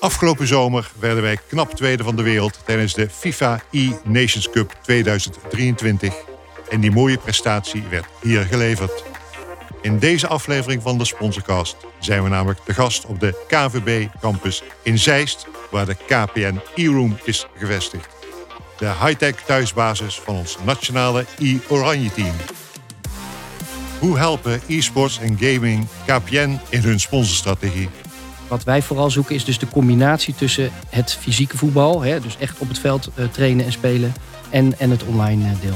Afgelopen zomer werden wij knap tweede van de wereld tijdens de FIFA E-Nations Cup 2023. En die mooie prestatie werd hier geleverd. In deze aflevering van de Sponsorcast zijn we namelijk de gast op de KVB campus in Zeist, waar de KPN e-room is gevestigd. De high-tech thuisbasis van ons nationale e-oranje team. Hoe helpen e-sports en gaming KPN in hun sponsorstrategie? Wat wij vooral zoeken is dus de combinatie tussen het fysieke voetbal, hè, dus echt op het veld uh, trainen en spelen, en, en het online uh, deel.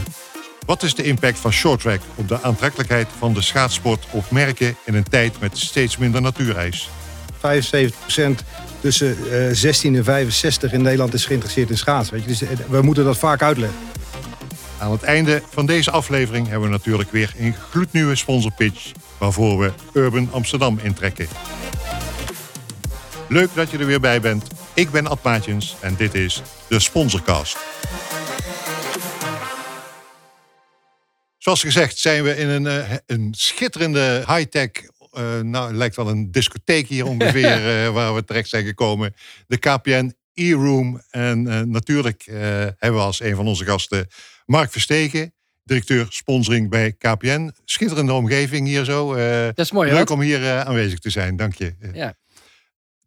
Wat is de impact van shorttrack op de aantrekkelijkheid van de schaatsport op merken in een tijd met steeds minder natuurijs? 75% tussen uh, 16 en 65 in Nederland is geïnteresseerd in schaatsen. Weet je? Dus we moeten dat vaak uitleggen. Aan het einde van deze aflevering hebben we natuurlijk weer een gloednieuwe sponsorpitch waarvoor we Urban Amsterdam intrekken. Leuk dat je er weer bij bent. Ik ben Ad Maatjens en dit is de Sponsorcast. Zoals gezegd zijn we in een, uh, een schitterende high-tech... Uh, nou, het lijkt wel een discotheek hier ongeveer uh, waar we terecht zijn gekomen. De KPN E-Room. En natuurlijk hebben we als een van onze gasten Mark Verstegen directeur sponsoring bij KPN. Schitterende omgeving hier zo. Uh, dat is mooi. Leuk om hier uh, aanwezig te zijn, dank je. Ja.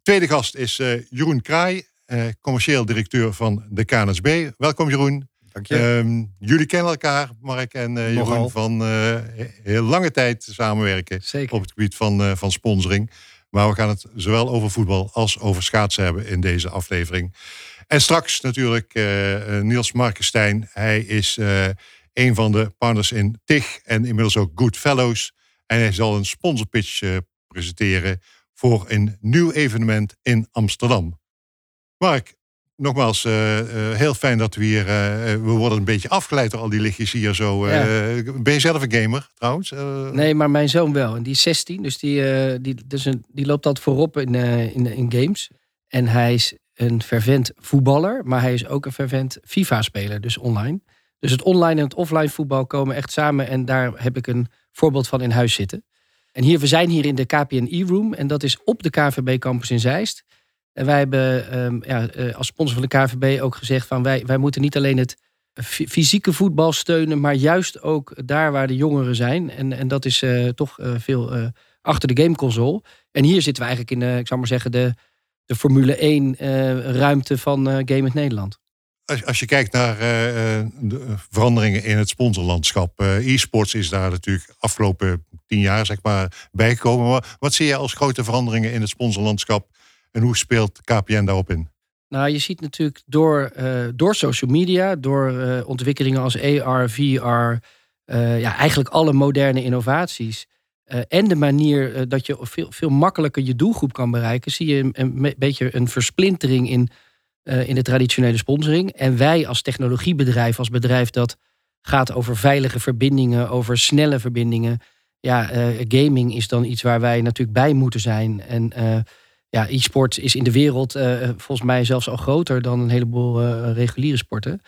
Tweede gast is uh, Jeroen Kraai, commercieel directeur van de KNSB. Welkom Jeroen. Dank je. Um, jullie kennen elkaar, Mark en Jeroen, Nogal. van heel lange tijd samenwerken Zeker. op het gebied van, van sponsoring. Maar we gaan het zowel over voetbal als over schaatsen hebben in deze aflevering. En straks natuurlijk Niels Markenstein. Hij is een van de partners in TIG en inmiddels ook Good Fellows. En hij zal een sponsorpitch presenteren voor een nieuw evenement in Amsterdam. Mark, nogmaals, uh, uh, heel fijn dat we hier... we worden een beetje afgeleid door al die lichtjes hier zo. Ja. ben je zelf een gamer trouwens? nee, maar mijn zoon wel. En die is 16, dus die, die, dus een, die loopt altijd voorop in, in, in games. En hij is een fervent voetballer, maar hij is ook een fervent FIFA-speler, dus online. Dus het online en het offline voetbal komen echt samen. En daar heb ik een voorbeeld van in huis zitten. En hier, we zijn hier in de KPN E-Room. En dat is op de KVB-campus in Zeist. En wij hebben um, ja, als sponsor van de KVB ook gezegd van wij, wij moeten niet alleen het fysieke voetbal steunen, maar juist ook daar waar de jongeren zijn. En, en dat is uh, toch uh, veel achter de gameconsole. En hier zitten we eigenlijk in, ik zou maar zeggen, de, de Formule 1 ruimte van Game Nederland. Als, als, je kijkt naar uh, de veranderingen in het sponsorlandschap. E-sports is daar natuurlijk afgelopen tien jaar zeg maar, bijgekomen. Maar wat zie je als grote veranderingen in het sponsorlandschap? En hoe speelt KPN daarop in? Nou, je ziet natuurlijk door, uh, door social media, door ontwikkelingen als AR, VR, ja, eigenlijk alle moderne innovaties. En de manier dat je veel, veel makkelijker je doelgroep kan bereiken, zie je een, een beetje een versplintering in uh, in de traditionele sponsoring. En wij als technologiebedrijf, als bedrijf dat gaat over veilige verbindingen, over snelle verbindingen. Ja, gaming is dan iets waar wij natuurlijk bij moeten zijn. En ja, e-sport is in de wereld volgens mij zelfs al groter dan een heleboel reguliere sporten.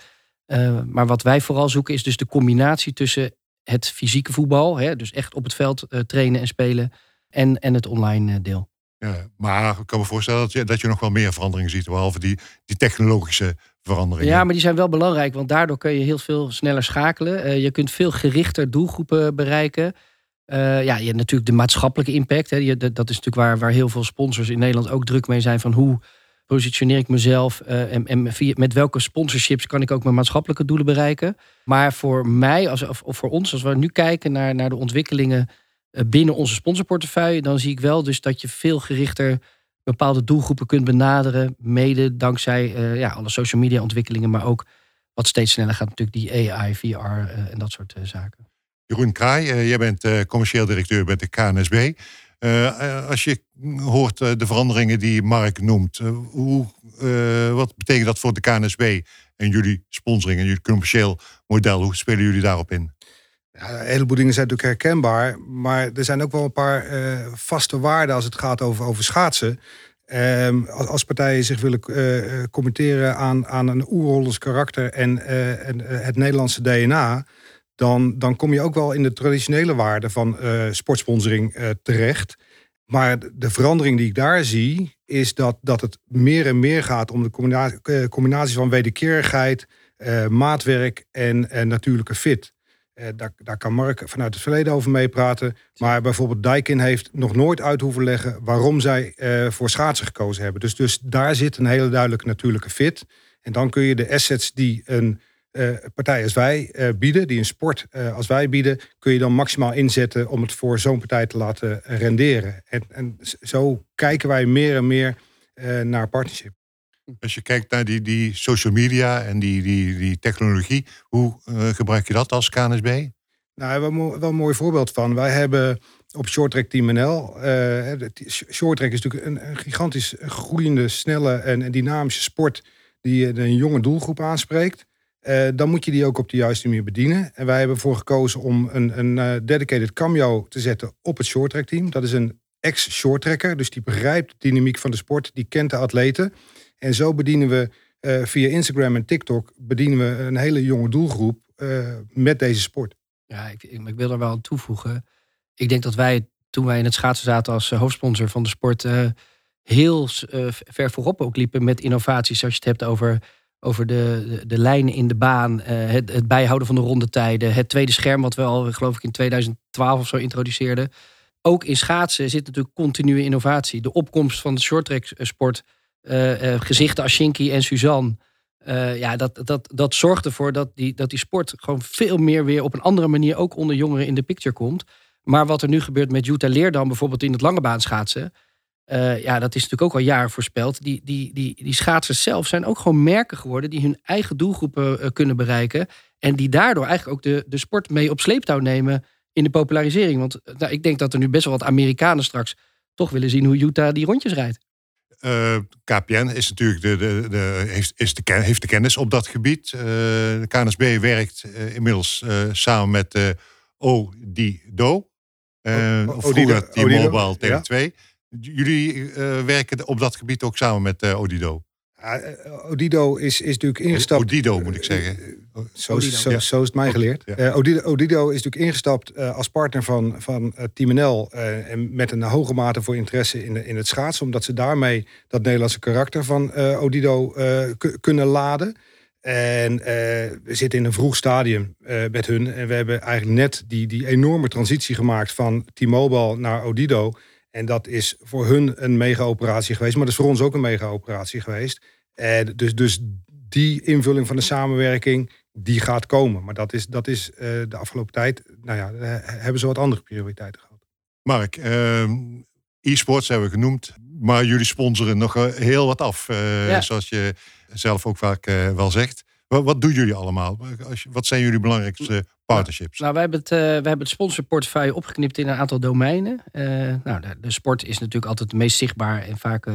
maar wat wij vooral zoeken is dus de combinatie tussen het fysieke voetbal, hè, dus echt op het veld trainen en spelen, en, en het online deel. Ja, maar ik kan me voorstellen dat je, dat je nog wel meer veranderingen ziet, behalve die, die technologische veranderingen. Ja, maar die zijn wel belangrijk, want daardoor kun je heel veel sneller schakelen. Uh, je kunt veel gerichter doelgroepen bereiken. Uh, ja, je hebt natuurlijk de maatschappelijke impact. Hè. Je, dat is natuurlijk waar, waar heel veel sponsors in Nederland ook druk mee zijn van hoe positioneer ik mezelf uh, en, en met welke sponsorships kan ik ook mijn maatschappelijke doelen bereiken. Maar voor mij, als, of, voor ons, als we nu kijken naar, naar de ontwikkelingen binnen onze sponsorportefeuille, dan zie ik wel dus dat je veel gerichter bepaalde doelgroepen kunt benaderen. Mede dankzij uh, ja, alle social media ontwikkelingen, maar ook wat steeds sneller gaat natuurlijk die AI, VR en dat soort zaken. Jeroen Kraai, jij bent commercieel directeur bij de KNSB. Als je hoort de veranderingen die Mark noemt, hoe, wat betekent dat voor de KNSB en jullie sponsoring en jullie commercieel model? Hoe spelen jullie daarop in? Een heleboel dingen zijn natuurlijk herkenbaar. Maar er zijn ook wel een paar vaste waarden als het gaat over, over schaatsen. Um, als, partijen zich willen committeren aan, aan een oerhollens karakter en, en het Nederlandse DNA. Dan, dan kom je ook wel in de traditionele waarden van sportsponsoring terecht. Maar de verandering die ik daar zie, is dat, dat het meer en meer gaat om de combinatie, eh, combinatie van wederkerigheid, maatwerk en, natuurlijke fit. Daar, daar kan Mark vanuit het verleden over meepraten. Maar bijvoorbeeld Daikin heeft nog nooit uit hoeven leggen waarom zij voor schaatsen gekozen hebben. Dus, dus daar zit een hele duidelijke natuurlijke fit. En dan kun je de assets die een uh, partij als wij bieden, die een sport als wij bieden, kun je dan maximaal inzetten om het voor zo'n partij te laten renderen. En, en zo kijken wij meer en meer naar partnership. Als je kijkt naar die, die social media en die, die, die technologie, hoe gebruik je dat als KNSB? Nou, daar hebben we wel een mooi voorbeeld van. Wij hebben op Shorttrack Team NL. Shorttrack is natuurlijk een, een gigantisch groeiende, snelle en, en, dynamische sport die een jonge doelgroep aanspreekt. Uh, dan moet je die ook op de juiste manier bedienen. En wij hebben ervoor gekozen om een, een dedicated cameo te zetten op het shorttrack team. Dat is een ex-shorttracker, dus die begrijpt de dynamiek van de sport, die kent de atleten. En zo bedienen we uh, via Instagram en TikTok bedienen we een hele jonge doelgroep met deze sport. Ja, ik, ik, wil er wel aan toevoegen. Ik denk dat wij, toen wij in het schaatsen zaten als hoofdsponsor van de sport, heel ver voorop ook liepen met innovaties. Als je het hebt over, over de, de, lijnen in de baan, het, het, bijhouden van de rondetijden, het tweede scherm, wat we al, geloof ik, in 2012 of zo introduceerden. Ook in schaatsen zit natuurlijk continue innovatie. De opkomst van de shorttrack sport uh, uh, gezichten als Shinky en Suzanne. Ja, dat, dat, dat zorgt ervoor dat die, dat die sport gewoon veel meer weer op een andere manier ook onder jongeren in de picture komt. Maar wat er nu gebeurt met Jutta Leerdam, bijvoorbeeld in het lange baan schaatsen. ja, dat is natuurlijk ook al jaren voorspeld. Die, die, die, die schaatsers zelf zijn ook gewoon merken geworden die hun eigen doelgroepen kunnen bereiken. En die daardoor eigenlijk ook de, de sport mee op sleeptouw nemen in de popularisering. Want nou, ik denk dat er nu best wel wat Amerikanen straks toch willen zien hoe Jutta die rondjes rijdt uh, eh, KPN is natuurlijk de, de, de, heeft, is de, heeft de kennis op dat gebied. Uh, de KNSB werkt uh, inmiddels samen met ODIDO. Uh, of vroeger T-Mobile Tele2. Jullie werken op dat gebied ook samen met Odido. Uh, Odido is, is natuurlijk ingestapt. Odido moet ik zeggen. Zo, zo, zo, is het mij geleerd. Ja. Odido, Odido, is natuurlijk ingestapt als partner van, van Team NL. en met een hoge mate voor interesse in, in het schaatsen. Omdat ze daarmee dat Nederlandse karakter van Odido kunnen laden. En we zitten in een vroeg stadium met hun. En we hebben eigenlijk net die, die enorme transitie gemaakt van T-Mobile naar Odido. En dat is voor hun een mega-operatie geweest, maar dat is voor ons ook een mega-operatie geweest. En dus, dus die invulling van de samenwerking, die gaat komen. Maar dat is, dat is uh, de afgelopen tijd, nou ja, uh, hebben ze wat andere prioriteiten gehad. Mark, uh, e-sports hebben we genoemd, maar jullie sponsoren nog eh, heel wat af, ja. zoals je zelf ook vaak wel zegt. Wat, wat, doen jullie allemaal? Wat zijn jullie belangrijkste partnerships? Nou, wij hebben het, uh, wij hebben het sponsorportefeuille opgeknipt in een aantal domeinen. Uh, nou, de, de, sport is natuurlijk altijd het meest zichtbaar en vaak. Uh,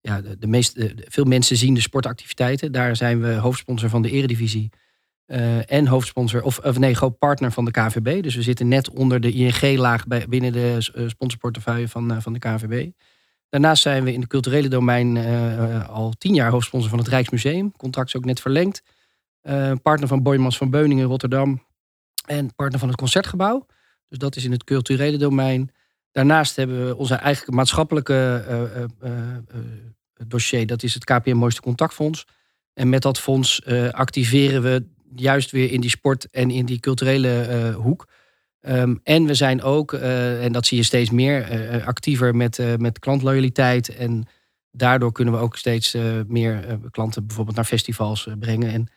ja, de, de meest, veel mensen zien de sportactiviteiten. Daar zijn we hoofdsponsor van de Eredivisie. en hoofdsponsor, of, of nee, groot partner van de KVB. Dus we zitten net onder de ING-laag binnen de sponsorportefeuille van, van de KVB. Daarnaast zijn we in de culturele domein al tien jaar hoofdsponsor van het Rijksmuseum. Contract is ook net verlengd. Partner van Boymans van Beuningen Rotterdam en partner van het Concertgebouw. Dus dat is in het culturele domein. Daarnaast hebben we onze eigen maatschappelijke uh, uh, dossier. Dat is het KPM Mooiste Contactfonds. En met dat fonds activeren we juist weer in die sport en in die culturele hoek. Um, en we zijn ook, en dat zie je steeds meer, actiever met, met klantloyaliteit. En daardoor kunnen we ook steeds meer klanten bijvoorbeeld naar festivals brengen. En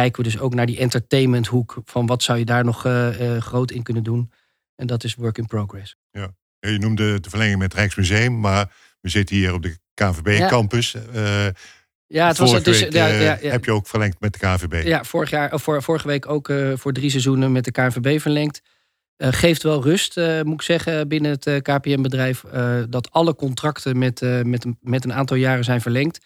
kijken we dus ook naar die entertainmenthoek. Van wat zou je daar nog uh, uh, groot in kunnen doen? En dat is work in progress. Ja, je noemde de verlenging met het Rijksmuseum, maar we zitten hier op de KVB-campus. Ja. Uh, ja, het was het dus, ja, ja, heb je ook verlengd met de KVB. Ja, vorig jaar, of voor, vorige week ook voor drie seizoenen met de KVB verlengd. geeft wel rust, moet ik zeggen, binnen het KPM-bedrijf. dat alle contracten met, met, met een aantal jaren zijn verlengd.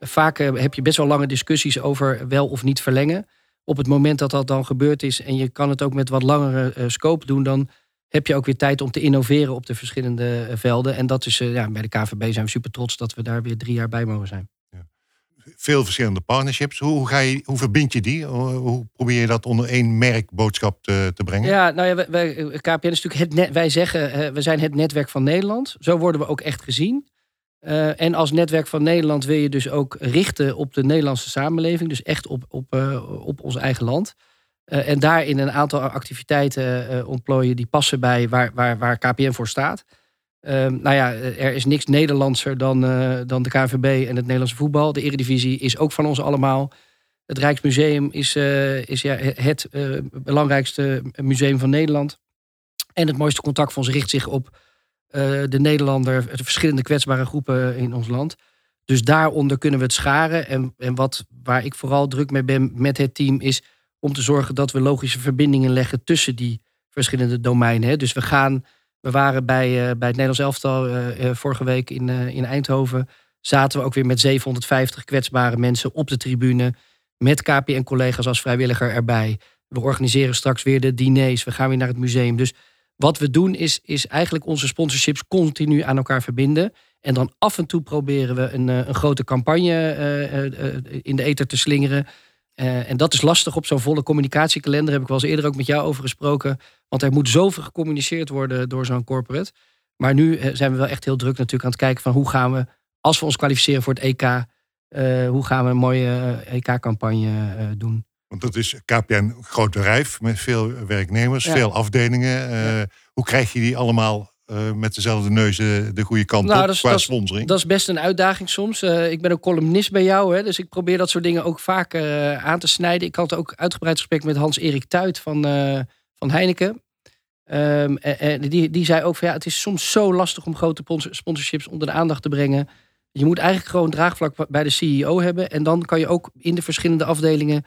Vaak eh, heb je best wel lange discussies over wel of niet verlengen. Op het moment dat dat dan gebeurd is en je kan het ook met wat langere uh, scope doen, dan heb je ook weer tijd om te innoveren op de verschillende eh, velden. En dat is, ja, bij de KVB zijn we super trots dat we daar weer drie jaar bij mogen zijn. Ja. veel verschillende partnerships. Hoe, ga je, hoe verbind je die? Hoe, probeer je dat onder één merkboodschap te, te brengen? Ja, nou ja, wij, KPN is natuurlijk het net, wij zeggen, we zijn het netwerk van Nederland. Zo worden we ook echt gezien. Uh, en als netwerk van Nederland wil je dus ook richten op de Nederlandse samenleving. Dus echt op, op, uh, op ons eigen land. Uh, en daarin een aantal activiteiten ontplooien die passen bij waar, waar, waar KPN voor staat. Ehm, nou ja, er is niks Nederlandser dan, dan de KNVB en het Nederlandse voetbal. De Eredivisie is ook van ons allemaal. Het Rijksmuseum is, is ja, het belangrijkste museum van Nederland. En het mooiste contact van ons richt zich op de Nederlander, de verschillende kwetsbare groepen in ons land. Dus daaronder kunnen we het scharen. En, en wat, waar ik vooral druk mee ben met het team is om te zorgen dat we logische verbindingen leggen tussen die verschillende domeinen. Dus we gaan we waren bij, bij het Nederlands elftal vorige week in, in Eindhoven. Zaten we ook weer met 750 kwetsbare mensen op de tribune. Met KPN-collega's als vrijwilliger erbij. We organiseren straks weer de diners. We gaan weer naar het museum. Dus wat we doen is, is eigenlijk onze sponsorships continu aan elkaar verbinden. En dan af en toe proberen we een, een grote campagne in de ether te slingeren. En dat is lastig op zo'n volle communicatiekalender. Heb ik wel eens eerder ook met jou over gesproken. Want er moet zoveel gecommuniceerd worden door zo'n corporate. Maar nu eh, zijn we wel echt heel druk natuurlijk aan het kijken van hoe gaan we, als we ons kwalificeren voor het EK, hoe gaan we een mooie EK-campagne doen. Want dat is KPN een groot bedrijf met veel werknemers, veel afdelingen. Ja. Hoe krijg je die allemaal uh, met dezelfde neus de goede kant nou, op dat is, qua sponsoring? Dat is best een uitdaging soms. Uh, ik ben ook columnist bij jou, hè, dus ik probeer dat soort dingen ook vaak aan te snijden. Ik had ook uitgebreid gesprek met Hans-Erik Tuit van, van Heineken. Um, en, die, die zei ook van ja, het is soms zo lastig om grote sponsorships onder de aandacht te brengen. Je moet eigenlijk gewoon draagvlak bij de CEO hebben. En dan kan je ook in de verschillende afdelingen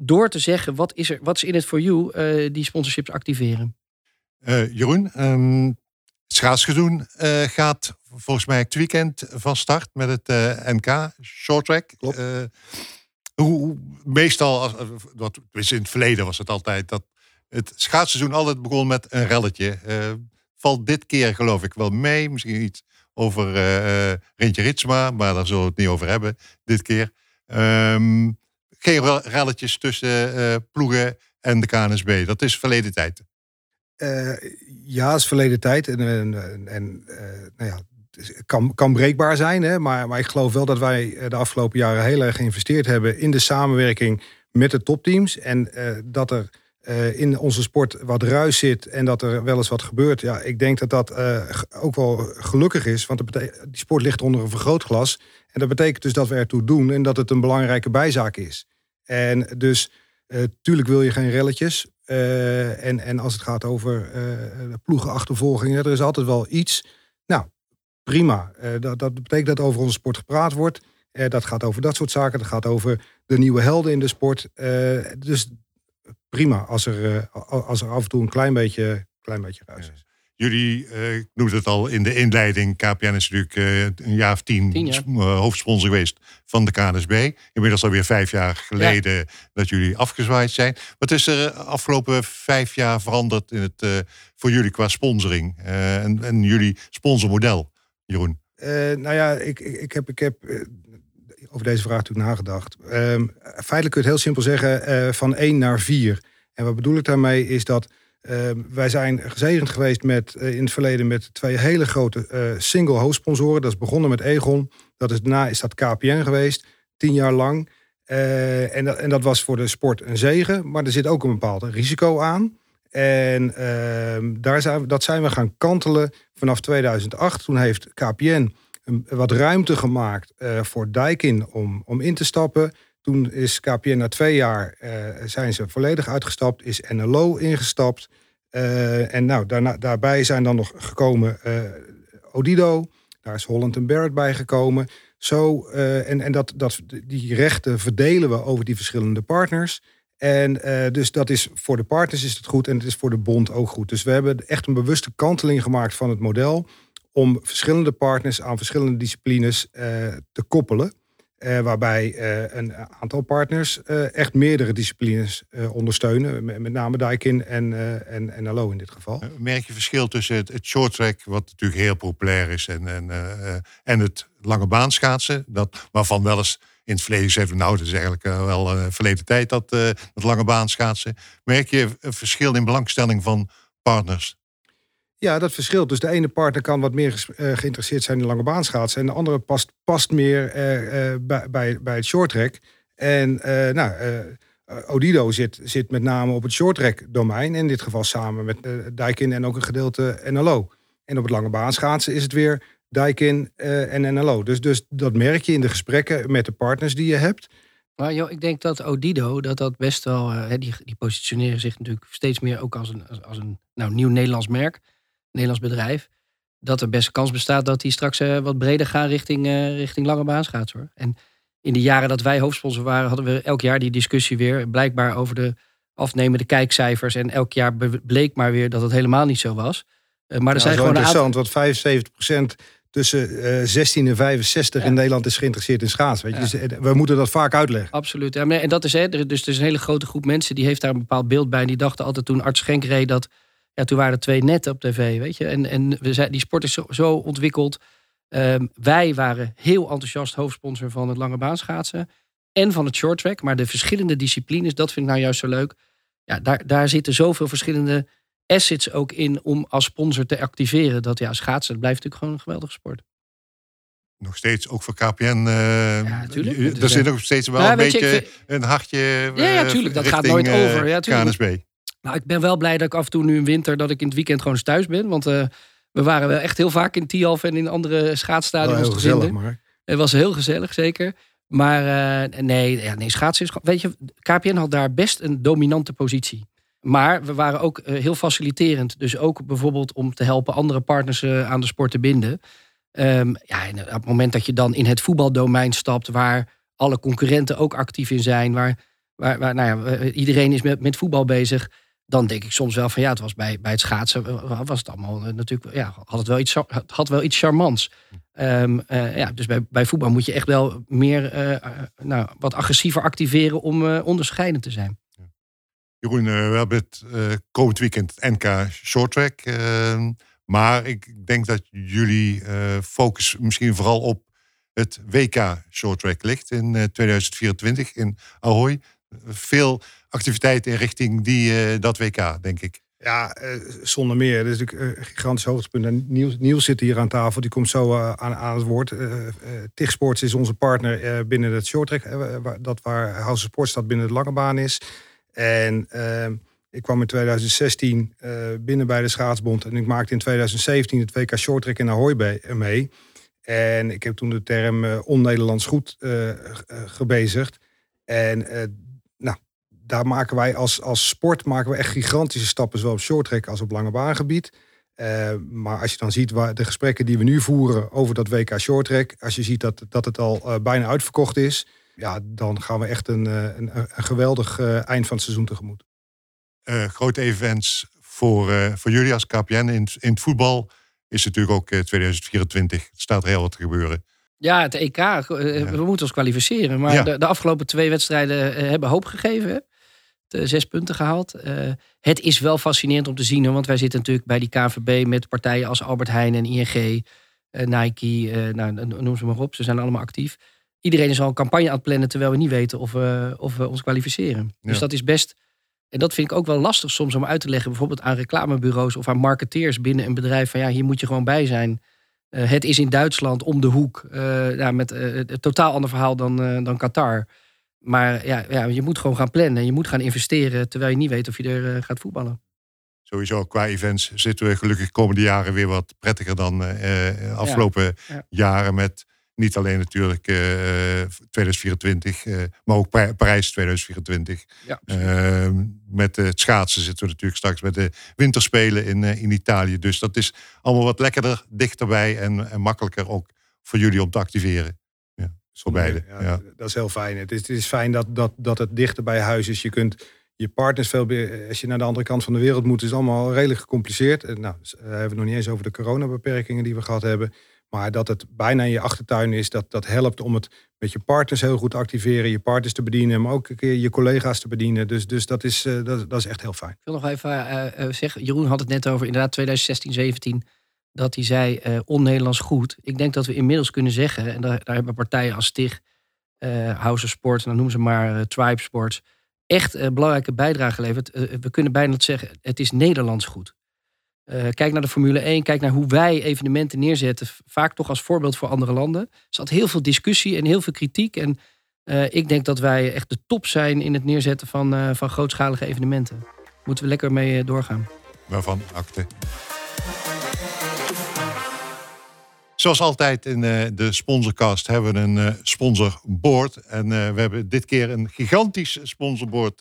door te zeggen wat is er, wat is in het voor you, die sponsorships activeren. Jeroen, um, schaatsgedoen uh, gaat volgens mij het weekend van start met het uh, NK short track. Uh, hoe, meestal, als, wat, in het verleden was het altijd dat het schaatsseizoen altijd begon met een relletje. valt dit keer geloof ik wel mee. Misschien iets over Rintje Ritsma, maar daar zullen we het niet over hebben dit keer. Um, geen relletjes tussen ploegen en de KNSB. Dat is verleden tijd. Uh, ja, is verleden tijd. En, en, en uh, nou ja, kan, kan breekbaar zijn. Hè? Maar, maar ik geloof wel dat wij eh, de afgelopen jaren heel erg geïnvesteerd hebben in de samenwerking met de topteams. En uh, dat er uh, in onze sport wat ruis zit en dat er wel eens wat gebeurt. Ja, ik denk dat dat ook wel gelukkig is. Want die sport ligt onder een vergrootglas. En dat betekent dus dat we ertoe doen en dat het een belangrijke bijzaak is. En dus tuurlijk wil je geen relletjes. En, en als het gaat over ploegenachtervolgingen, er is altijd wel iets. Nou, prima. Dat, dat betekent dat over onze sport gepraat wordt. dat gaat over dat soort zaken. Dat gaat over de nieuwe helden in de sport. dus prima als er, als er af en toe een klein beetje, klein beetje ruis is. Jullie, uh, ik noemde het al in de inleiding, KPN is natuurlijk uh, een jaar of tien, tien jaar. Uh, hoofdsponsor geweest van de KNSB. Inmiddels alweer vijf jaar geleden ja. dat jullie afgezwaaid zijn. Wat is er afgelopen vijf jaar veranderd in het, voor jullie qua sponsoring en, en, jullie sponsormodel, Jeroen? nou ja, ik, ik, ik heb, ik heb over deze vraag natuurlijk nagedacht. Um, feitelijk kun je het heel simpel zeggen, van één naar vier. En wat bedoel ik daarmee is dat uh, wij zijn gezegend geweest met, uh, in het verleden met twee hele grote uh, single hoofdsponsoren. Dat is begonnen met Egon. Dat is, daarna is dat KPN geweest, tien jaar lang. en, dat, en dat was voor de sport een zegen, maar er zit ook een bepaald risico aan. En ehm, daar zijn, dat zijn we gaan kantelen vanaf 2008. Toen heeft KPN wat ruimte gemaakt voor Dijkin om, om in te stappen. Toen is KPN na twee jaar uh, zijn ze volledig uitgestapt, is NLO ingestapt. Uh, en nou, daarna, daarbij zijn dan nog gekomen Odido, daar is Holland Barrett bij gekomen. Zo, en en dat, dat, die rechten verdelen we over die verschillende partners. En dus dat is voor de partners is het goed en het is voor de bond ook goed. Dus we hebben echt een bewuste kanteling gemaakt van het model om verschillende partners aan verschillende disciplines te koppelen. waarbij een aantal partners echt meerdere disciplines ondersteunen. Met, name Daikin en, en, en LO in dit geval. Merk je verschil tussen het, het short track, wat natuurlijk heel populair is, en, en, en het lange baanschaatsen? Dat, waarvan wel eens in het verleden gezegd, nou, het is eigenlijk wel verleden tijd dat, dat lange baanschaatsen. Merk je een verschil in belangstelling van partners? Ja, dat verschilt. Dus de ene partner kan wat meer uh, geïnteresseerd zijn in lange baanschaatsen. En de andere past, past meer bij, bij, bij het short track. En nou, Odido zit, zit met name op het short track domein. In dit geval samen met Daikin en ook een gedeelte NLO. En op het lange baanschaatsen is het weer Daikin uh, en NLO. Dus, dus dat merk je in de gesprekken met de partners die je hebt. Maar joh, ik denk dat Odido, dat dat best wel, die, die positioneren zich natuurlijk steeds meer ook als een, als, een nou, nieuw Nederlands merk, Nederlands bedrijf. Dat er best kans bestaat dat die straks uh, wat breder gaan richting, richting lange baanschaats hoor. En in de jaren dat wij hoofdsponsor waren, hadden we elk jaar die discussie weer. Blijkbaar over de afnemende kijkcijfers. En elk jaar bleek maar weer dat het helemaal niet zo was. maar er nou, zijn gewoon interessant, want 75% tussen uh, 16 en 65 in Nederland is geïnteresseerd in schaatsen. Weet je? Dus, eh, we moeten dat vaak uitleggen. Absoluut. Ja, en dat is, hè, dus er is een hele grote groep mensen die heeft daar een bepaald beeld bij. En die dachten altijd toen Arts Schenk reed dat... Ja, toen waren er twee netten op tv, weet je. En, en we zijn, die sport is zo, zo ontwikkeld. Um, wij waren heel enthousiast hoofdsponsor van het lange baanschaatsen. En van het short track. Maar de verschillende disciplines, dat vind ik nou juist zo leuk. Ja, daar, daar zitten zoveel verschillende assets ook in om als sponsor te activeren. Dat ja, schaatsen dat blijft natuurlijk gewoon een geweldige sport. Nog steeds, ook voor KPN. Uh, ja, natuurlijk. Er zit nog steeds wel een beetje een hartje. Ja, ja tuurlijk. Dat gaat nooit eh, over. Ja, KNSB. Nou, ik ben wel blij dat ik af en toe nu in winter, dat ik in het weekend gewoon eens thuis ben. Want uh, we waren wel echt heel vaak in Tialf en in andere schaatsstadions gezellig, maar. Het was heel gezellig, zeker. Maar uh, nee, ja, nee, schaatsen is... Weet je, KPN had daar best een dominante positie. Maar we waren ook eh, heel faciliterend. Dus ook bijvoorbeeld om te helpen andere partners eh, aan de sport te binden. Um, ja, en op het moment dat je dan in het voetbaldomein stapt, waar alle concurrenten ook actief in zijn, waar, waar, waar nou ja, eh, iedereen is met, met voetbal bezig, dan denk ik soms wel van ja, het was bij, bij het schaatsen, was het allemaal natuurlijk, ja, had het wel iets, had wel iets charmants. Um, uh, ja, dus bij, bij voetbal moet je echt wel meer, nou, wat agressiever activeren om onderscheidend te zijn. Jeroen, eh, we hebben het komend weekend NK Shorttrack. Uh, maar ik denk dat jullie focus misschien vooral op het WK Shorttrack ligt in 2024 in Ahoy. Veel activiteiten in richting die, dat WK, denk ik. Ja, zonder meer. Dat is een gigantisch hoogtepunt. En Niels, Niels zit hier aan tafel, die komt zo aan, aan het woord. TIG Sports is onze partner binnen het shorttrack. dat waar House of dat binnen de lange baan is. En ehm, ik kwam in 2016 uh, binnen bij de Schaatsbond. En ik maakte in 2017 het WK Shorttrack in Ahoy eh, mee. En ik heb toen de term uh, on-Nederlands goed uh, gebezigd. En daar maken wij als, als sport maken we echt gigantische stappen, zowel op shorttrack als op lange baangebied. maar als je dan ziet waar de gesprekken die we nu voeren over dat WK shorttrack, als je ziet dat, dat het al bijna uitverkocht is, ja, dan gaan we echt een, eh, een, een geweldig eh, eind van het seizoen tegemoet. Uh, grote events voor, uh, voor jullie als KPN in, in het voetbal is natuurlijk ook 2024. Er staat er heel wat te gebeuren. Ja, het EK. We moeten ons kwalificeren. Maar de, de, afgelopen twee wedstrijden hebben hoop gegeven. De zes punten gehaald. het is wel fascinerend om te zien. Want wij zitten natuurlijk bij die KVB met partijen als Albert Heijn en ING, Nike. nou, noem ze maar op. Ze zijn allemaal actief iedereen is al een campagne aan het plannen terwijl we niet weten of we, of we ons kwalificeren. Dus dat is best. En dat vind ik ook wel lastig soms om uit te leggen, bijvoorbeeld aan reclamebureaus of aan marketeers binnen een bedrijf. Van ja, hier moet je gewoon bij zijn. Uh, het is in Duitsland om de hoek. Uh, ja, met uh, een totaal ander verhaal dan, dan Qatar. Maar ja, ja, je moet gewoon gaan plannen. Je moet gaan investeren terwijl je niet weet of je er gaat voetballen. Sowieso qua events zitten we gelukkig komende jaren weer wat prettiger dan afgelopen jaren met niet alleen natuurlijk 2024, uh, uh, maar ook Parijs 2024. Ja, uh, met het schaatsen zitten we natuurlijk straks met de winterspelen in, uh, in Italië. Dus dat is allemaal wat lekkerder, dichterbij en, en makkelijker ook voor jullie om te activeren. Ja, voor beide. Ja, ja. Dat is heel fijn. Het is, het is fijn dat, dat, dat het dichter bij huis is. Je kunt je partners veel meer, als je naar de andere kant van de wereld moet, is allemaal redelijk gecompliceerd. Nou, we hebben het nog niet eens over de coronabeperkingen die we gehad hebben. Maar dat het bijna in je achtertuin is, dat, dat helpt om het met je partners heel goed te activeren. Je partners te bedienen, maar ook een keer je collega's te bedienen. Dus, dus dat, is, uh, dat, dat, is echt heel fijn. Ik wil nog even uh, zeggen, Jeroen had het net over inderdaad 2016, 17 dat hij zei uh, on-Nederlands goed. Ik denk dat we inmiddels kunnen zeggen, en daar, daar hebben partijen als STIG, uh, House of Sport, dan noemen ze maar uh, Tribe Sports, echt uh, belangrijke bijdrage geleverd. we kunnen bijna zeggen, het is Nederlands goed. kijk naar de Formule 1, kijk naar hoe wij evenementen neerzetten, vaak toch als voorbeeld voor andere landen. Er zat heel veel discussie en heel veel kritiek. En ik denk dat wij echt de top zijn in het neerzetten van, van grootschalige evenementen. Moeten we lekker mee doorgaan. Waarvan akte. Zoals altijd in uh, de sponsorcast hebben we een uh, sponsorboard. En uh, we hebben dit keer een gigantisch sponsorboard.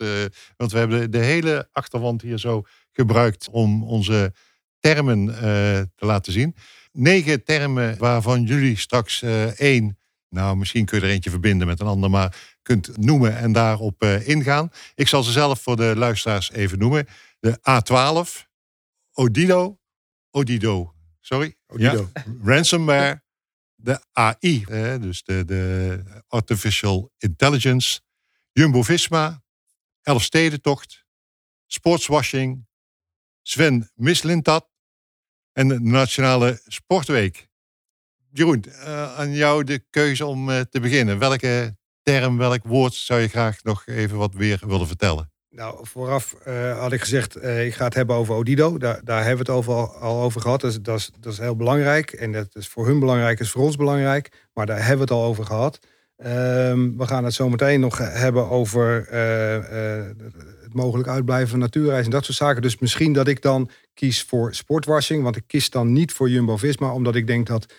want we hebben de, hele achterwand hier zo gebruikt om onze termen te laten zien. Negen termen waarvan jullie straks één, nou misschien kun je er eentje verbinden met een ander, maar kunt noemen en daarop ingaan. Ik zal ze zelf voor de luisteraars even noemen. De A12, Odido, Odido sorry. Ja, ransomware, de AI, dus de, de Artificial Intelligence, Jumbo-Visma, Elfstedentocht, Sportswashing, Sven Mislintat en de Nationale Sportweek. Jeroen, uh, aan jou de keuze om uh, te beginnen. Welke term, welk woord zou je graag nog even wat weer willen vertellen? Nou, vooraf uh, had ik gezegd, uh, ik ga het hebben over Odido. Daar, daar hebben we het over, al over gehad. Dat is, dat is heel belangrijk. En dat is voor hun belangrijk, is voor ons belangrijk. Maar daar hebben we het al over gehad. Um, we gaan het zo meteen nog hebben over uh, het mogelijk uitblijven van natuurreis en dat soort zaken. Dus misschien dat ik dan kies voor sportwashing. Want ik kies dan niet voor Jumbo-Visma, omdat ik denk dat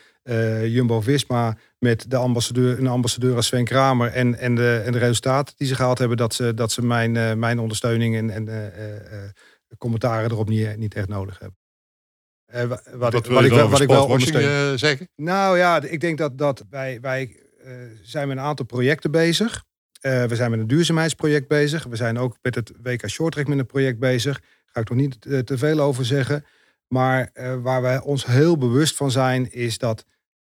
Jumbo-Visma met de ambassadeur, een ambassadeur als Sven Kramer en, en, de, en de resultaten die ze gehaald hebben, dat ze, dat ze mijn, uh, mijn ondersteuning en, en uh, commentaren erop niet, niet echt nodig hebben. wat, wat, ik, wat, ik, wel, wat ik wel ondersteun. zeggen? Nou ja, ik denk dat, dat wij, wij zijn met een aantal projecten bezig. we zijn met een duurzaamheidsproject bezig. We zijn ook met het WK Shorttrack met een project bezig. Daar ga ik nog niet te veel over zeggen. Maar waar wij ons heel bewust van zijn, is dat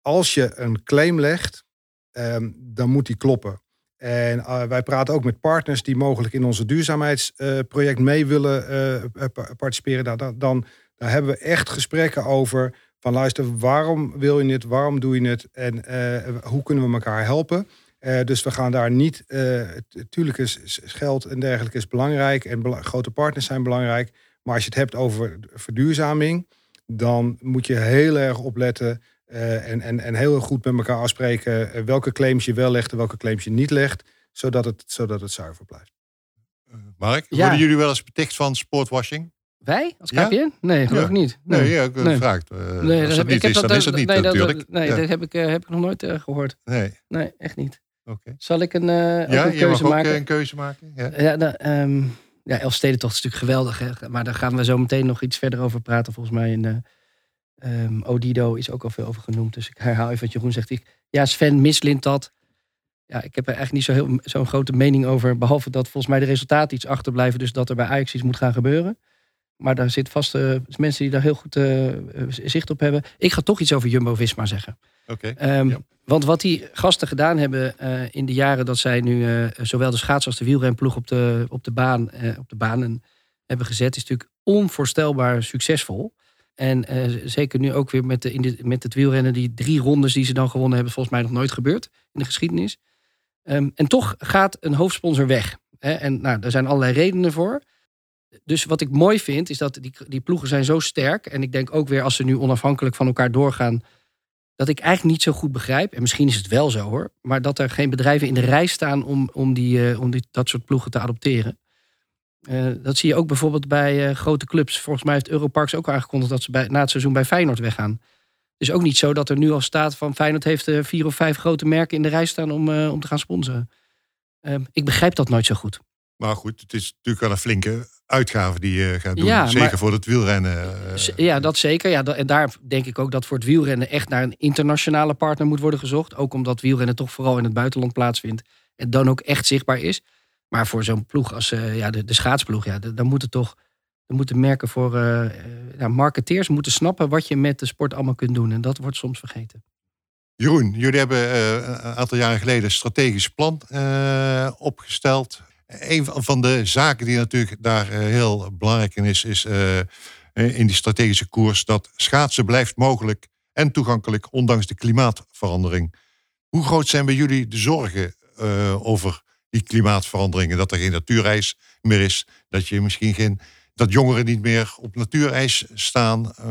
als je een claim legt, um, dan moet die kloppen. En uh, wij praten ook met partners die mogelijk in onze duurzaamheidsproject uh, mee willen uh, participeren. Nou, dan, dan, hebben we echt gesprekken over van luister, waarom wil je het, waarom doe je het en hoe kunnen we elkaar helpen. dus we gaan daar niet, natuurlijk is geld en dergelijke is belangrijk en grote partners zijn belangrijk. Maar als je het hebt over verduurzaming, dan moet je heel erg opletten uh, en, en, en heel goed met elkaar afspreken uh, welke claims je wel legt en welke claims je niet legt, zodat het, zodat het zuiver blijft. Uh, Mark, ja. worden jullie wel eens beticht van sportwashing? Wij als KPN? Ja? Nee, geloof ja. ik niet. Nee, nee ja, ik nee. vraag. nee, dat, dat niet is, dan is dat niet nee, natuurlijk. Dat, nee, dat heb ik, heb ik nog nooit gehoord. Nee. Nee, echt niet. Okay. Zal ik een, ja, een keuze maken? Ook, een keuze maken. Ja, ja, nou, um, ja Elfstedentocht is natuurlijk geweldig. Hè? Maar daar gaan we zo meteen nog iets verder over praten volgens mij in de Um, Odido is ook al veel over genoemd. Dus ik herhaal even wat Jeroen zegt. Ik, ja, Sven mislint dat. Ja, ik heb er eigenlijk niet zo'n zo grote mening over. Behalve dat volgens mij de resultaten iets achterblijven. Dus dat er bij Ajax iets moet gaan gebeuren. Maar daar zit vast uh, mensen die daar heel goed uh, zicht op hebben. Ik ga toch iets over Jumbo-Visma zeggen. Oké. Okay, um, ja. Want wat die gasten gedaan hebben uh, in de jaren dat zij nu zowel de schaats als de wielrenploeg op de, op de, baan, op de banen hebben gezet, is natuurlijk onvoorstelbaar succesvol. En uh, zeker nu ook weer met, de, in met het wielrennen, die drie rondes die ze dan gewonnen hebben, volgens mij nog nooit gebeurd in de geschiedenis. Um, en toch gaat een hoofdsponsor weg. Hè? En nou, daar zijn allerlei redenen voor. Dus wat ik mooi vind, is dat die, die ploegen zijn zo sterk. En ik denk ook weer als ze nu onafhankelijk van elkaar doorgaan. Dat ik eigenlijk niet zo goed begrijp, en misschien is het wel zo hoor, maar dat er geen bedrijven in de rij staan om, om, die, uh, om die, dat soort ploegen te adopteren. Uh, dat zie je ook bijvoorbeeld bij uh, grote clubs. Volgens mij heeft Europarks ook aangekondigd dat ze bij, na het seizoen bij Feyenoord weggaan. Het is ook niet zo dat er nu al staat van Feyenoord heeft uh, vier of vijf grote merken in de rij staan om, om te gaan sponsoren. Ehm, ik begrijp dat nooit zo goed. Maar goed, het is natuurlijk wel een flinke uitgave die je gaat doen. Ja, zeker maar, voor het wielrennen. Ja, dat zeker. Ja, en daar denk ik ook dat voor het wielrennen echt naar een internationale partner moet worden gezocht. Ook omdat wielrennen toch vooral in het buitenland plaatsvindt. En dan ook echt zichtbaar is. Maar voor zo'n ploeg als uh, ja, de, de schaatsploeg, ja, dan moet het toch moeten merken voor ja, marketeers moeten snappen wat je met de sport allemaal kunt doen. En dat wordt soms vergeten. Jeroen, jullie hebben een aantal jaren geleden een strategisch plan opgesteld. Een van de zaken die natuurlijk daar heel belangrijk in is, is in die strategische koers dat schaatsen blijft mogelijk en toegankelijk, ondanks de klimaatverandering. Hoe groot zijn bij jullie de zorgen over die klimaatveranderingen? Dat er geen natuurijs meer is, dat je misschien geen. dat jongeren niet meer op natuurijs staan. Uh,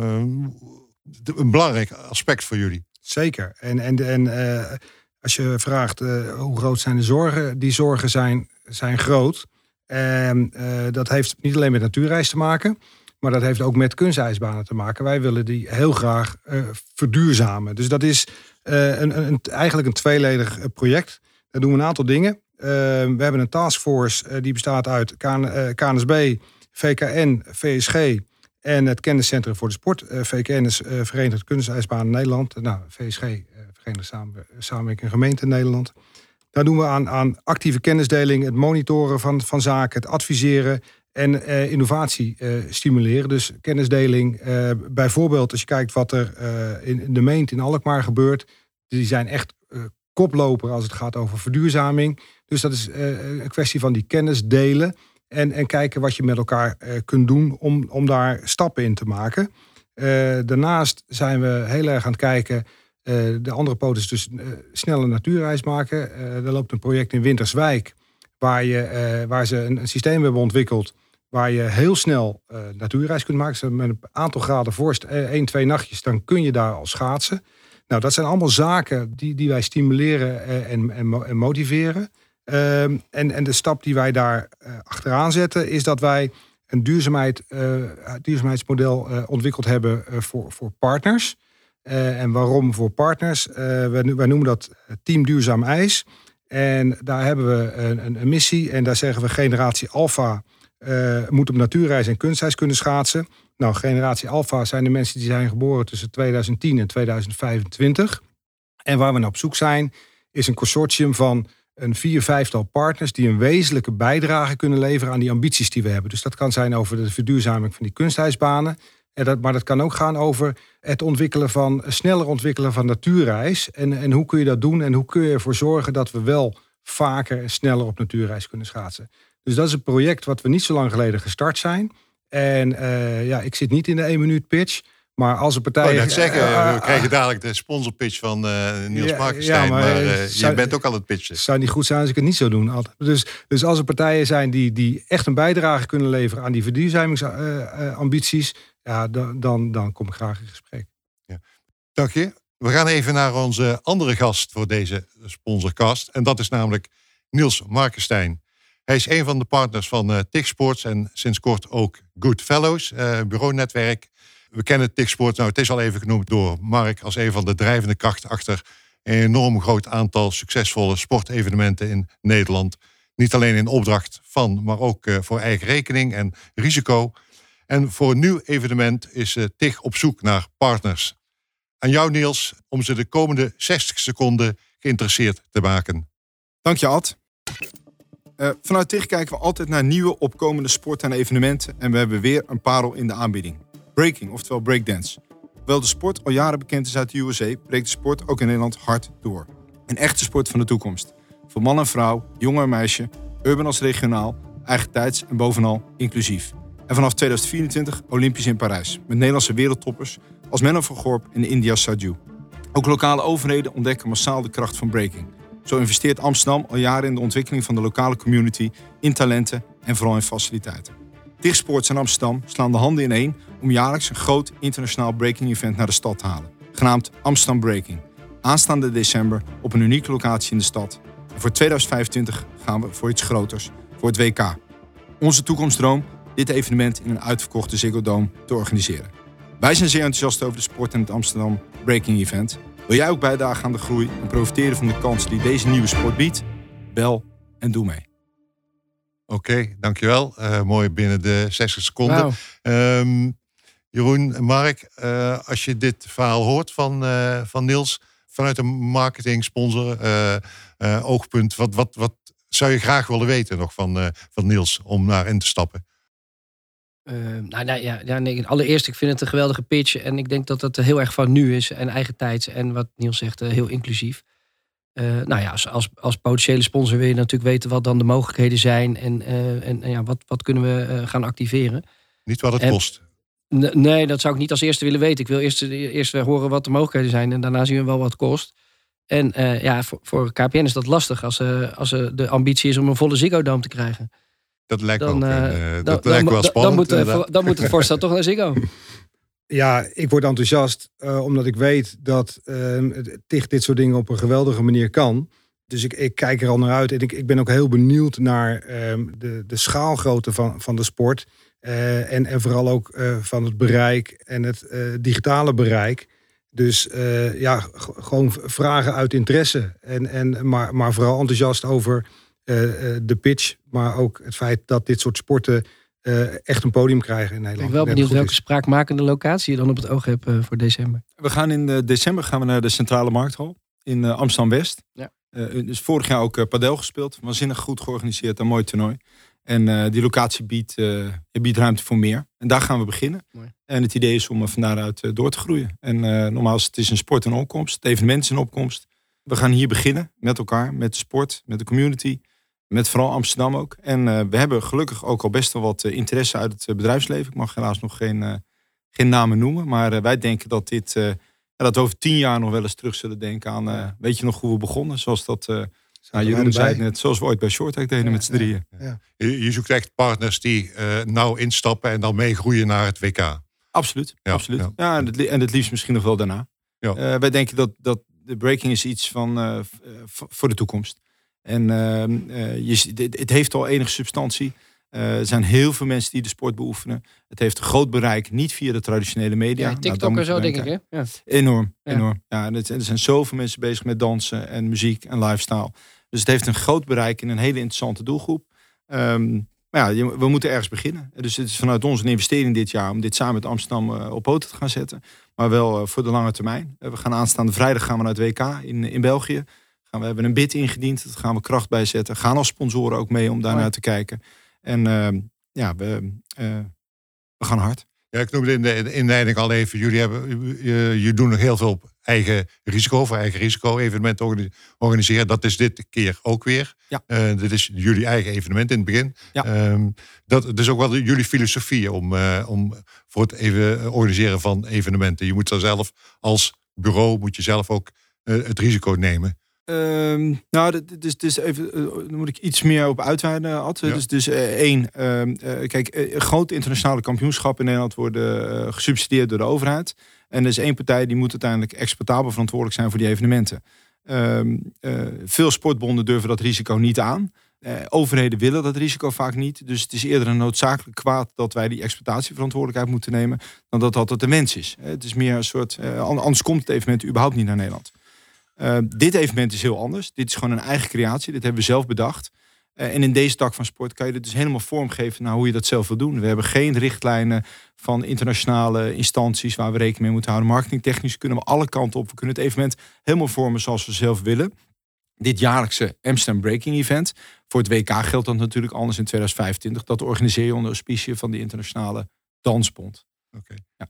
een belangrijk aspect voor jullie. Zeker. En, en, en uh, als je vraagt hoe groot zijn de zorgen, die zorgen zijn, zijn groot. En dat heeft niet alleen met natuurreis te maken. Maar dat heeft ook met kunstijsbanen te maken. Wij willen die heel graag verduurzamen. Dus dat is een, een, eigenlijk een tweeledig eh, project. Daar doen we een aantal dingen. We hebben een taskforce die bestaat uit KN, KNSB, VKN, VSG en het Kenniscentrum voor de Sport. VKN is Verenigd Kunstijsbanen Nederland. Nou, VSG, Verenigde Samenwerking Gemeente Nederland. Daar doen we aan, aan actieve kennisdeling, het monitoren van, van zaken, het adviseren en innovatie stimuleren. Dus kennisdeling. Bijvoorbeeld als je kijkt wat er in, de meent in Alkmaar gebeurt. Die zijn echt koploper als het gaat over verduurzaming. Dus dat is een kwestie van die kennis delen. En, en kijken wat je met elkaar kunt doen om, om daar stappen in te maken. daarnaast zijn we heel erg aan het kijken. de andere poot is dus snelle natuurreis maken. er loopt een project in Winterswijk. Waar, je, waar ze een, systeem hebben ontwikkeld Waar je heel snel uh, natuurreis kunt maken. Met een aantal graden vorst, uh, één, twee nachtjes, dan kun je daar al schaatsen. Nou, dat zijn allemaal zaken die, die wij stimuleren eh, en, en, en motiveren. Ehm, en, en de stap die wij daar achteraan zetten, is dat wij een duurzaamheid, duurzaamheidsmodel ontwikkeld hebben voor, voor partners. en waarom voor partners? wij, noemen dat Team Duurzaam IJs. En daar hebben we een, een, een missie en daar zeggen we generatie Alpha uh, moet op natuurreis en kunstreis kunnen schaatsen. Nou, generatie Alpha zijn de mensen die zijn geboren tussen 2010 en 2025. En waar we naar op zoek zijn, is een consortium van een vier, vijftal partners die een wezenlijke bijdrage kunnen leveren aan die ambities die we hebben. Dus dat kan zijn over de verduurzaming van die kunstijsbanen. En dat, maar dat kan ook gaan over het ontwikkelen van, sneller ontwikkelen van natuurreis. En, en hoe kun je dat doen en hoe kun je ervoor zorgen dat we wel vaker en sneller op natuurreis kunnen schaatsen. Dus dat is een project wat we niet zo lang geleden gestart zijn. En uh, ja, ik zit niet in de 1 minuut pitch. Maar als een partij. Oh, dat zeggen, uh, we krijgen dadelijk de sponsorpitch van uh, Niels ja, Markenstein. Ja, maar, maar je bent ook al het pitchen. Het zou niet goed zijn als ik het niet zou doen. Altijd. Dus, dus als er partijen zijn die, die echt een bijdrage kunnen leveren aan die verduurzamingsambities, ja, dan, dan, dan kom ik graag in gesprek. Ja. Dank je. We gaan even naar onze andere gast voor deze sponsorcast. En dat is namelijk Niels Markenstein. Hij is een van de partners van uh, Sports en sinds kort ook Good Fellows, uh, bureaunetwerk. We kennen TIC Sports, nou het is al even genoemd door Mark als een van de drijvende krachten achter een enorm groot aantal succesvolle sportevenementen in Nederland. Niet alleen in opdracht van, maar ook uh, voor eigen rekening en risico. En voor een nieuw evenement is uh, TIG op zoek naar partners. Aan jou Niels, om ze de komende 60 seconden geïnteresseerd te maken. Dank je Ad. Uh, vanuit TIG kijken we altijd naar nieuwe opkomende sporten en evenementen. En we hebben weer een parel in de aanbieding. Breaking, oftewel breakdance. Hoewel de sport al jaren bekend is uit de USA, breekt de sport ook in Nederland hard door. Een echte sport van de toekomst. Voor man en vrouw, jongen en meisje, urban als regionaal, eigen tijds en bovenal inclusief. En vanaf 2024 Olympisch in Parijs. Met Nederlandse wereldtoppers als Menno van Gorp en India Saju. Ook lokale overheden ontdekken massaal de kracht van breaking. Zo investeert Amsterdam al jaren in de ontwikkeling van de lokale community, in talenten en vooral in faciliteiten. Dichtsports en Amsterdam slaan de handen in één om jaarlijks een groot internationaal breaking event naar de stad te halen, genaamd Amsterdam Breaking. Aanstaande december op een unieke locatie in de stad. En voor 2025 gaan we voor iets groters, voor het WK. Onze toekomstdroom, dit evenement in een uitverkochte Ziggo Dome te organiseren. Wij zijn zeer enthousiast over de sport en het Amsterdam Breaking Event. Wil jij ook bijdragen aan de groei en profiteren van de kansen die deze nieuwe sport biedt? Bel en doe mee. Oké, dankjewel. Uh, mooi binnen de 60 seconden. Wow. Um, Jeroen, Mark, uh, als je dit verhaal hoort van, uh, van Niels, vanuit een marketing, sponsor, oogpunt, wat, wat, wat zou je graag willen weten nog van, van Niels om naar in te stappen? Uh, nou, nou ja, ja nee, allereerst, ik vind het een geweldige pitch. En ik denk dat dat heel erg van nu is en eigen tijds. En wat Niels zegt, heel inclusief. Uh, nou ja, als, als, als, potentiële sponsor wil je natuurlijk weten wat dan de mogelijkheden zijn. En, en, en ja, wat, wat kunnen we gaan activeren. Niet wat het kost. Nee, dat zou ik niet als eerste willen weten. Ik wil eerst, eerst horen wat de mogelijkheden zijn. En daarna zien we wel wat het kost. En ja, voor, voor, KPN is dat lastig als, als de ambitie is om een volle Ziggo Dome te krijgen. Dat lijkt dan, ook, dat dan, lijkt wel spannend. Dan moet, dan moet het voorstel toch naar Ziggo. Ja, ik word enthousiast omdat ik weet dat ehm, TIG dit soort dingen op een geweldige manier kan. Dus ik, ik kijk er al naar uit en ik, ik ben ook heel benieuwd naar um, de, de schaalgrootte van, van de sport. en, en vooral ook van het bereik en het digitale bereik. Dus uh, ja, gewoon vragen uit interesse. En, en, maar, maar vooral enthousiast over uh, de pitch. Maar ook het feit dat dit soort sporten uh, echt een podium krijgen in Nederland. Ik ben wel benieuwd welke spraakmakende locatie je dan op het oog hebt voor december. We gaan in december gaan we naar de Centrale Markthal in Amsterdam-West. Ja. dus vorig jaar ook padel gespeeld. Waanzinnig goed georganiseerd, een mooi toernooi. En uh, die locatie biedt, uh, biedt ruimte voor meer. En daar gaan we beginnen. Mooi. En het idee is om uh, van daaruit door te groeien. En normaal is het is een sport en opkomst. Het evenement is een opkomst. We gaan hier beginnen met elkaar, met de sport, met de community. Met vooral Amsterdam ook. En we hebben gelukkig ook al best wel wat interesse uit het bedrijfsleven. Ik mag helaas nog geen, geen namen noemen. Maar wij denken dat dit... dat we over tien jaar nog wel eens terug zullen denken aan... weet je nog hoe we begonnen? Zoals dat nou, Jeroen zei het net, zoals we ooit bij Shorthack deden met z'n drieën. Ja. Je, je, zoekt echt partners die nou instappen en dan meegroeien naar het WK. Absoluut, absoluut. Ja, en, het, en het liefst misschien nog wel daarna. Ja. Wij denken dat, dat de breaking is iets van voor de toekomst. En ehm, je, het heeft al enige substantie. er zijn heel veel mensen die de sport beoefenen. Het heeft een groot bereik, niet via de traditionele media. Ja, TikTok nou, zo, denk ik. Hè? Ja. Enorm, enorm. Ja, er zijn zoveel mensen bezig met dansen en muziek en lifestyle. Dus het heeft een groot bereik in een hele interessante doelgroep. Um, maar ja, we moeten ergens beginnen. Dus het is vanuit ons een investering dit jaar om dit samen met Amsterdam uh, op poten te gaan zetten. Maar wel voor de lange termijn. We gaan aanstaande vrijdag gaan we naar het WK in, in België. Gaan we hebben een bid ingediend. Dat gaan we kracht bijzetten. Gaan als sponsoren ook mee om daarnaar te kijken. En ehm, ja, we, we gaan hard. Ja, ik noemde in de inleiding al even, jullie hebben, je, je doen nog heel veel op eigen risico, voor eigen risico evenementen organiseren. Dat is dit keer ook weer. Ja. Uh, dit is jullie eigen evenement in het begin. Ja. Um, dat, is ook wel jullie filosofie om, uh, om voor het even organiseren van evenementen. Je moet er zelf als bureau moet je zelf ook uh, het risico nemen. Um, nou, dus, dus even, uh, moet ik iets meer op uitweiden, Ad. Dus, dus uh, één, uh, kijk, grote internationale kampioenschappen in Nederland worden gesubsidieerd door de overheid. En er is één partij die moet uiteindelijk exportabel verantwoordelijk zijn voor die evenementen. Ehm, veel sportbonden durven dat risico niet aan. overheden willen dat risico vaak niet. Dus het is eerder een noodzakelijk kwaad dat wij die exploitatieverantwoordelijkheid moeten nemen, dan dat dat de wens is. Het is meer een soort, anders komt het evenement überhaupt niet naar Nederland. Uh, dit evenement is heel anders. Dit is gewoon een eigen creatie. Dit hebben we zelf bedacht. Uh, en in deze tak van sport kan je dit dus helemaal vormgeven naar hoe je dat zelf wil doen. We hebben geen richtlijnen van internationale instanties waar we rekening mee moeten houden. Marketingtechnisch kunnen we alle kanten op. We kunnen het evenement helemaal vormen zoals we zelf willen. Dit jaarlijkse Amsterdam Breaking Event. Voor het WK geldt dat natuurlijk anders in 2025. Dat organiseer je onder auspicie van de internationale dansbond. Oké. Ja.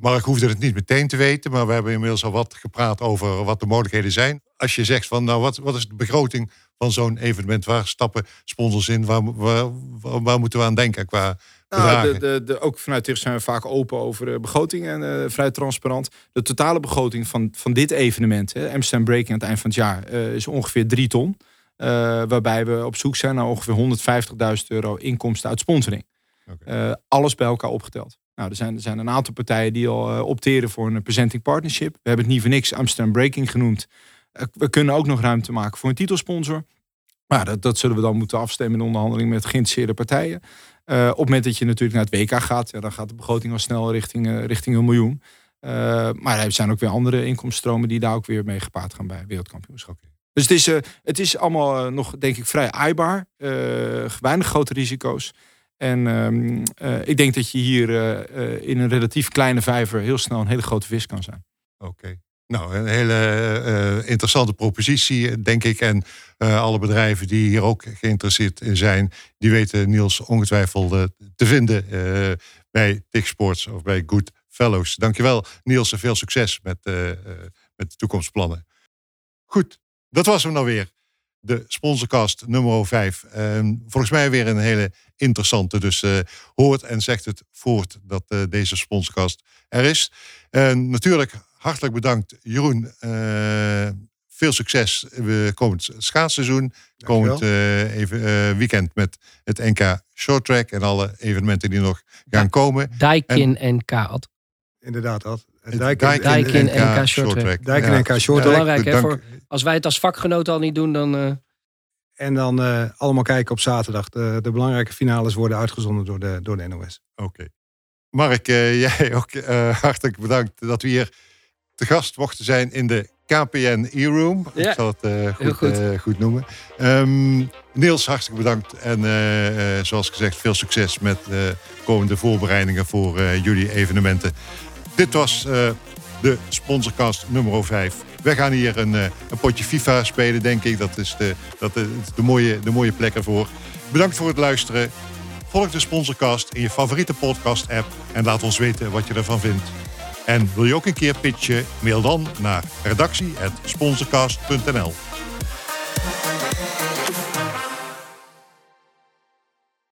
Mark hoefde het niet meteen te weten, maar we hebben inmiddels al wat gepraat over wat de mogelijkheden zijn. Als je zegt van nou, wat, wat is de begroting van zo'n evenement? Waar stappen sponsors in? Waar, waar, waar, moeten we aan denken qua nou, de, de, de, ook vanuit TIF zijn we vaak open over de begroting en uh, vrij transparant. De totale begroting van, van dit evenement, hè, Amsterdam Breaking aan het eind van het jaar, uh, is ongeveer 3 ton. Uh, waarbij we op zoek zijn naar ongeveer 150.000 euro inkomsten uit sponsoring. Okay. alles bij elkaar opgeteld. Nou, er zijn, er zijn een aantal partijen die al uh, opteren voor een presenting partnership. We hebben het niet voor niks Amsterdam Breaking genoemd. Uh, we kunnen ook nog ruimte maken voor een titelsponsor. Maar dat, dat zullen we dan moeten afstemmen in onderhandeling met geïnteresseerde partijen. Op het moment dat je natuurlijk naar het WK gaat, dan gaat de begroting al snel richting, richting een miljoen. maar er zijn ook weer andere inkomstenstromen die daar ook weer mee gepaard gaan bij wereldkampioenschap. Dus het is, het is allemaal nog, denk ik, vrij aaibaar. weinig grote risico's. En um, uh, ik denk dat je hier uh, uh, in een relatief kleine vijver heel snel een hele grote vis kan zijn. Oké. Nou, een hele interessante propositie, denk ik. En alle bedrijven die hier ook geïnteresseerd in zijn, die weten Niels ongetwijfeld te vinden bij TIG Sports of bij Good Fellows. Dankjewel, Niels, en veel succes met, met de toekomstplannen. Goed, dat was hem nou weer. De sponsorcast nummer 5. Ehm, volgens mij weer een hele interessante. Dus hoort en zegt het voort dat deze sponsorcast er is. En natuurlijk hartelijk bedankt, Jeroen. Uh, veel succes we komend schaatsseizoen. Komend uh, even, uh, weekend met het NK Short Track en alle evenementen die nog gaan komen. Dijkin en, NK. Ad. Inderdaad, Ad. Dijkin, Dijkin NK, NK Short Track. Dijkin ja. NK Short Track. Belangrijk, hè, voor, als wij het als vakgenoten al niet doen, dan... En dan allemaal kijken op zaterdag. De, de, belangrijke finales worden uitgezonden door de, door de NOS. Oké. Mark, jij ook hartelijk bedankt dat we hier te gast mochten zijn in de KPN E-Room. Ja. Ik zal het uh, goed, goed. Uh, goed. noemen. Um, Niels, hartelijk bedankt. En uh, zoals gezegd, veel succes met komende voorbereidingen voor jullie evenementen. Dit was de sponsorcast nummer 5. We gaan hier een, een potje FIFA spelen, denk ik. Dat is de, dat de, mooie, de mooie plek ervoor. Bedankt voor het luisteren. Volg de sponsorcast in je favoriete podcast-app en laat ons weten wat je ervan vindt. En wil je ook een keer pitchen? Mail dan naar redactie.sponsorcast.nl